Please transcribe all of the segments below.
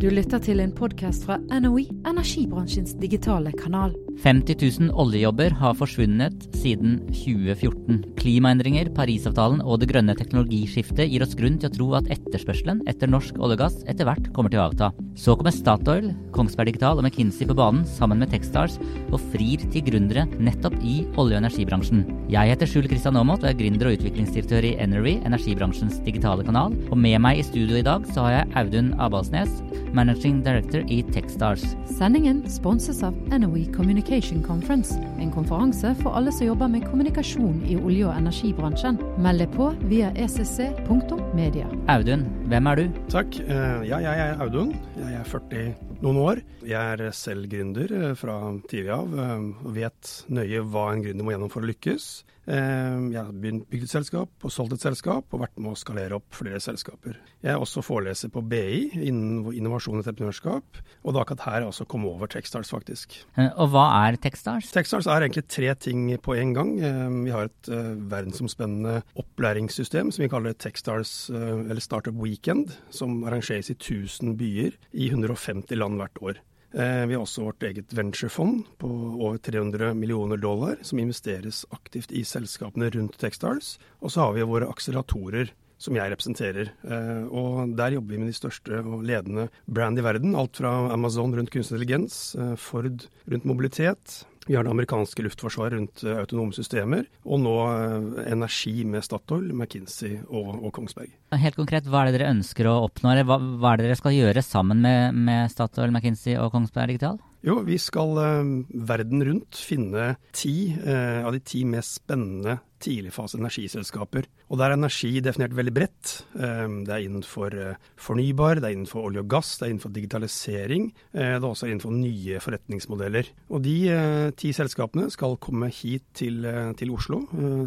Du lytter til en podkast fra NOE, energibransjens digitale kanal. 50 000 oljejobber har forsvunnet siden 2014. Klimaendringer, Parisavtalen og det grønne teknologiskiftet gir oss grunn til å tro at etterspørselen etter norsk olje og gass etter hvert kommer til å avta. Så kommer Statoil, Kongsberg Digital og McKinsey på banen sammen med Techstars og frir til gründere nettopp i olje- og energibransjen. Jeg heter Skjul Kristian Aamodt og er gründer og utviklingsdirektør i Energy, energibransjens digitale kanal. Og med meg i studio i dag så har jeg Audun Abalsnes, managing director i Techstars. Sendingen sponses av NOE Communication Conference, en konferanse for alle som jobber med kommunikasjon i olje- og energibransjen. Meld deg på via ecc.media. Audun, hvem er du? Takk. Eh, Ja, jeg er Audun. Jeg er 40 noen år. Jeg er selv gründer eh, fra tidlig av eh, og vet nøye hva en gründer må gjennom for å lykkes. Eh, Jeg har bygd et selskap og solgt et selskap, og vært med å skalere opp flere selskaper. Jeg er også foreleser på BI innen innovasjon og entreprenørskap, og det er akkurat her jeg også kom over Techstars, faktisk. Eh, Og hva er Techstars? Techstars er egentlig tre ting på en gang. Vi har et verdensomspennende opplæringssystem som vi kaller Techstars, eller Startup Weekend, som arrangeres i 1000 byer i 150 land hvert år. Eh, Vi har også vårt eget venturefond på over 300 millioner dollar, som investeres aktivt i selskapene rundt Textiles. Og så har vi våre akseleratorer, som jeg representerer. Eh, Og der jobber vi med de største og ledende brand i verden. Alt fra Amazon rundt kunstig intelligens, eh, Ford rundt mobilitet. Vi har det amerikanske luftforsvaret rundt eh, autonome systemer, og nå eh, energi med Statoil, McKinsey og, og Kongsberg. Helt konkret, hva er det dere ønsker å oppnå, eller hva, hva er det dere skal gjøre sammen med, med Statoil, McKinsey og Kongsberg Digital? Jo, vi skal eh, verden rundt finne ti eh, av de ti mest spennende tidligfase energiselskaper. Og der er energi definert veldig bredt. Eh, det er innenfor eh, fornybar, det er innenfor olje og gass, det er innenfor digitalisering. Eh, det er også innenfor nye forretningsmodeller. Og de eh, ti selskapene skal komme hit til, til Oslo,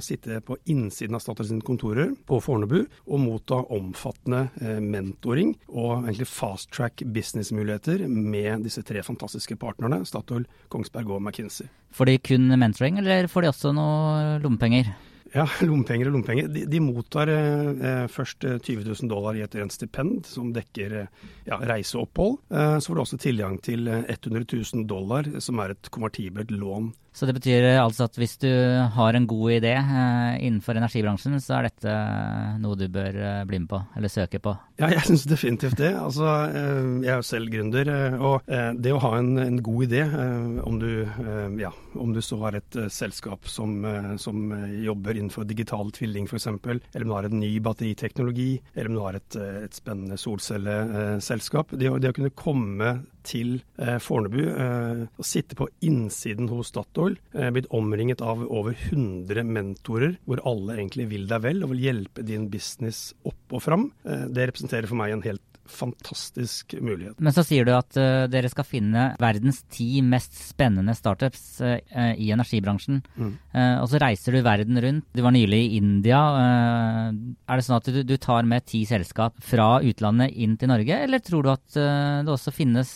sitte på innsiden av Statoil sine kontorer på Fornebu og motta omfattende mentoring og egentlig fast track businessmuligheter med disse tre fantastiske partnerne, Statoil, Kongsberg og McKinsey. Får de kun mentoring, eller får de også noe lommepenger? Ja, lommepenger og lommepenger. De, de mottar eh, eh, først eh, 20 000 dollar i et rent stipend som dekker eh, ja, reiseopphold. Eh, så får du også tilgang til eh, 100 000 dollar, som er et konvertibelt lån. Så det betyr eh, altså at hvis du har en god idé eh, innenfor energibransjen, så er dette noe du bør eh, bli med på, eller søke på? Ja, jeg syns definitivt det. Altså, eh, jeg er jo selv gründer, eh, og eh, det å ha en, en god idé, eh, om du, eh, ja, om du så har et eh, selskap som, eh, som eh, jobber innenfor digital tvilling f.eks., eller om du har en ny batteriteknologi, eller om du har et, eh, et spennende solcelleselskap. Det, det å kunne komme til eh, Fornebu eh, og sitte på innsiden hos Statoil, eh, blitt omringet av over 100 mentorer, hvor alle egentlig vil deg vel og vil hjelpe din business opp og fram, eh, det representerer for meg en helt fantastisk mulighet. Men så sier du at uh, dere skal finne verdens ti mest spennende startups eh, i energibransjen. Mm. Uh, og så reiser du verden rundt. Du var nylig i India. Er det sånn at du, du tar med ti selskap fra utlandet inn til Norge, eller tror du at det også finnes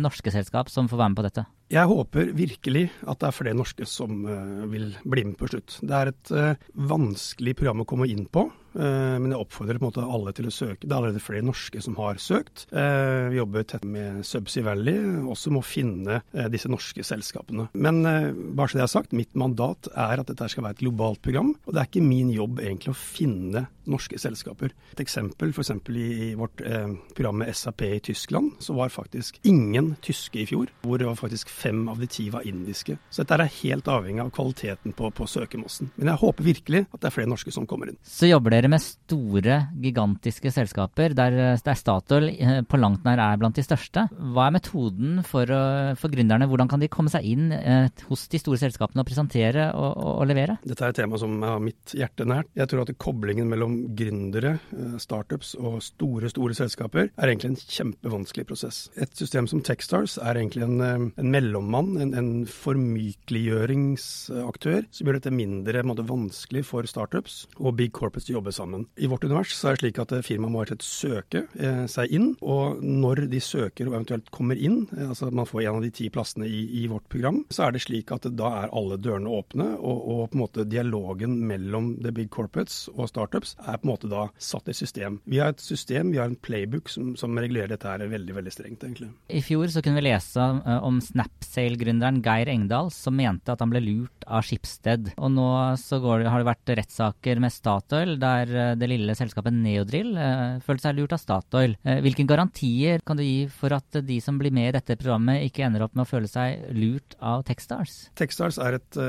norske selskap som får være med på dette? Jeg håper virkelig at det er flere norske som eh, vil bli med på slutt. Det er et eh, vanskelig program å komme inn på, men jeg oppfordrer på en måte alle til å søke. Det er allerede flere norske som har søkt. Eh, vi jobber tett med Subsea Valley, også med å finne eh, disse norske selskapene. Men eh, bare så det er sagt, mitt mandat er at dette skal være et globalt program, og det er ikke min jobb egentlig å finne norske selskaper. Et eksempel f.eks. I, vårt eh, program med SAP i Tyskland, så var faktisk ingen tyske i fjor, hvor det var faktisk fem av de ti var indiske. Så dette er helt avhengig av kvaliteten på, på søkemassen. Men jeg håper virkelig at det er flere norske som kommer inn. Så jobber dere med store, gigantiske selskaper der, der Statoil eh, på langt nær er blant de største. Hva er metoden for, å- for gründerne? Hvordan kan de komme seg inn eh, hos de store selskapene og presentere og, og, og levere? Dette er et tema som har mitt hjerte nært. Jeg tror at koblingen mellom gründere, eh, startups og store, store selskaper er egentlig en kjempevanskelig prosess. Et system som Techstars er egentlig en, eh, en mellommann, en, en formykeliggjøringsaktør, som gjør dette mindre måte, vanskelig for startups og big corporates å jobbe jobbe sammen. I vårt univers så er det slik at firmaet må rett søke eh, seg inn, og når de søker og eventuelt kommer inn, eh, altså man får en av de ti plassene i, i, vårt program, så er det slik at da er alle dørene åpne, og, og, på en måte dialogen mellom the big corporates og startups er på en måte da satt i system. Vi har et system, vi har en playbook som, som regulerer dette her veldig, veldig strengt, egentlig. I fjor så kunne vi lese om Snapsale-gründeren Geir Engdahl, som mente at han ble lurt av Skipsted. Og nå så går, har det vært rettssaker med Statoil, der eh, det lille selskapet Neodrill eh, følte seg lurt av Statoil. Eh, hvilke garantier kan du gi for at de som blir med i dette programmet, ikke ender opp med å føle seg lurt av Techstars? Techstars er et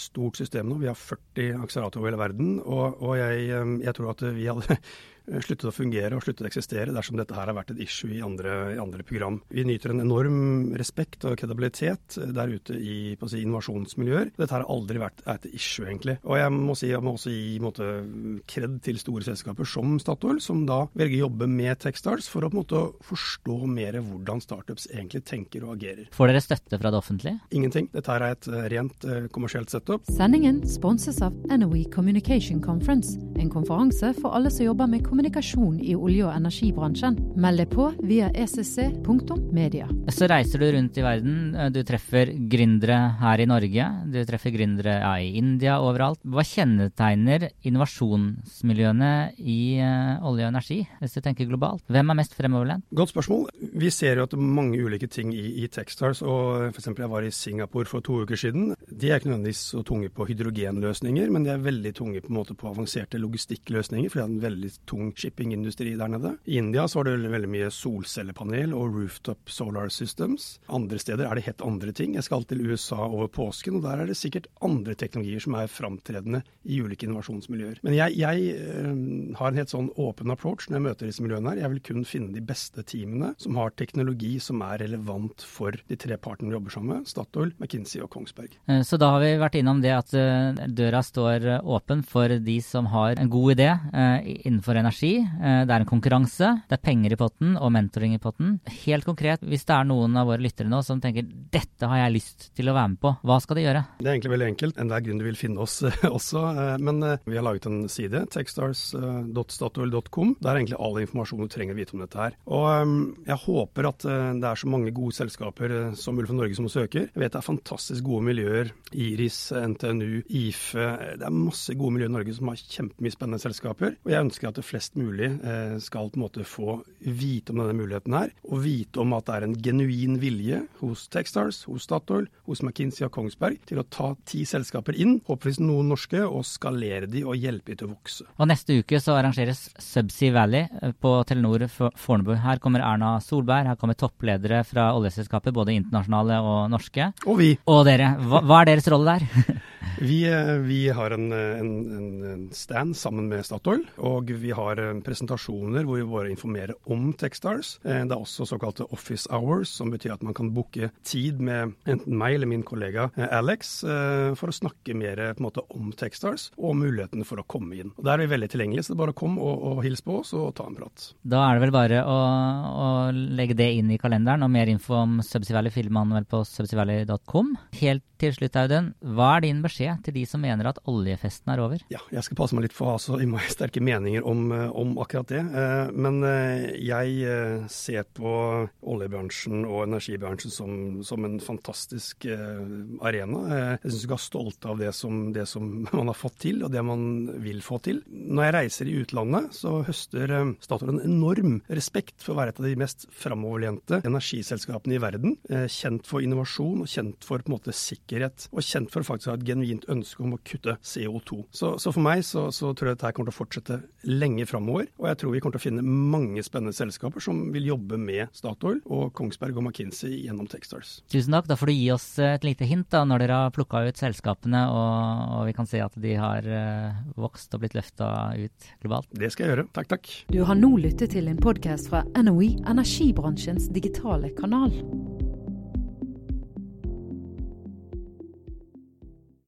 stort system nå. Vi har 40 akseleratorer over hele verden. Og, og jeg, jeg, tror at vi hadde sluttet å fungere og sluttet å eksistere dersom dette her har vært et issue i andre, i andre program. Vi nyter en enorm respekt og kredibilitet eh, der ute i si, innovasjonsmiljøer. Dette har aldri vært et issue, egentlig. Og jeg må, si, jeg må også gi måte, kred til store selskaper som Statoil, som da velger å jobbe med Techstars for å på en måte forstå mer hvordan startups egentlig tenker og agerer. Får dere støtte fra det offentlige? Ingenting. Dette her er et eh, rent kommersielt setup. Sendingen sponses av NOE Communication Conference, en konferanse for alle som jobber med kommunikasjon i olje- og energibransjen. Meld deg på via ecc.media. Så reiser du rundt i verden. Du treffer gründere her i Norge. Du treffer gründere ja, i India, overalt. Hva kjennetegner innovasjonsmiljøene i uh, olje og energi, hvis du tenker globalt? Hvem er mest fremoverlent? Godt spørsmål. Vi ser jo at er mange ulike ting i, i Techstars. og F.eks. jeg var i Singapore for to uker siden. De er ikke nødvendigvis så tunge på hydrogenløsninger, men de er veldig tunge på, en måte på avanserte logistikkløsninger, for de har en veldig tung tung shippingindustri der nede. I India så var det veldig mye solcellepanel og rooftop solar systems. Andre steder er det helt andre ting. Jeg skal til USA over påsken, og der er det sikkert andre teknologier som er framtredende i ulike innovasjonsmiljøer. Men jeg, jeg øh, har en helt sånn åpen approach når jeg møter disse miljøene her. Jeg vil kun finne de beste teamene som har teknologi som er relevant for de tre partene vi jobber sammen med, Statoil, McKinsey og Kongsberg. Eh, så da har vi vært innom det at eh, døra står åpen for de som har en god idé innenfor energi energi, eh, det er en konkurranse, det er penger i potten og mentoring i potten. Helt konkret, hvis det er noen av våre lyttere nå som tenker dette har jeg lyst til å være med på, hva skal de gjøre? Det er egentlig veldig enkelt. Enhver grunn du vil finne oss også. Eh, men eh, vi har laget en side, techstars.statoil.com. Der er egentlig all informasjon du trenger å vite om dette her. Og jeg håper at det er så mange gode selskaper som Ulf Norge som søker. Jeg vet det er fantastisk gode miljøer. Iris, NTNU, IFE. Det er masse gode miljøer i Norge som har kjempemye spennende selskaper. Og jeg ønsker at det flest flest mulig eh, skal på en måte få vite om denne muligheten her, og vite om at det er en genuin vilje hos Techstars, hos Statoil, hos McKinsey og Kongsberg til å ta ti selskaper inn, håpeligvis noen norske, og skalere de og hjelpe de til å vokse. Og Neste uke så arrangeres Subsea Valley eh, på Telenor Fornebu. Her kommer Erna Solberg, her kommer toppledere fra oljeselskaper, både internasjonale og norske. Og vi. Og dere. Hva, hva er deres rolle der? vi, eh, vi, har en, en, en stand sammen med Statoil, og vi har har presentasjoner hvor vi bare informerer om Techstars. Eh, det er også såkalte office hours, som betyr at man kan booke tid med enten meg eller min kollega eh, Alex eh, for å snakke mer måte om Techstars og mulighetene for å komme inn. Og Der er vi veldig tilgjengelige, så det er bare å komme og, og hilse på oss og ta en prat. Da er det vel bare å, å legge det inn i kalenderen, og mer info om Subsea Valley finner man vel på subseavalley.com. Helt til slutt, Audun, hva er din beskjed til de som mener at oljefesten er over? Ja, jeg skal passe meg litt for å ha så sterke meninger om, om akkurat det. Eh, men eh, jeg eh, ser på oljebransjen og energibransjen som, som en fantastisk arena. Jeg syns vi skal være stolte av det som, det som, man har fått til, og det man vil få til. Når jeg reiser i utlandet, så høster Statoil en enorm respekt for å være et av de mest framoverlente energiselskapene i verden. Kjent for innovasjon og kjent for på en måte sikkerhet, og kjent for å ha et genuint ønske om å kutte CO2. Så, så for meg så, så tror jeg dette kommer til å fortsette lenge framover. Og jeg tror vi kommer til å finne mange spennende selskaper som vil jobbe med Statoil og Kongsberg og McKinsey gjennom Techstars. Tusen takk. Da får du gi oss et lite hint da, når dere har plukka ut selskapene og, og, vi kan se at de har uh, vokst og blitt løfta ut globalt. Det skal jeg gjøre. Takk, takk. Du har nå lyttet til en podkast fra NOE, energibransjens digitale kanal.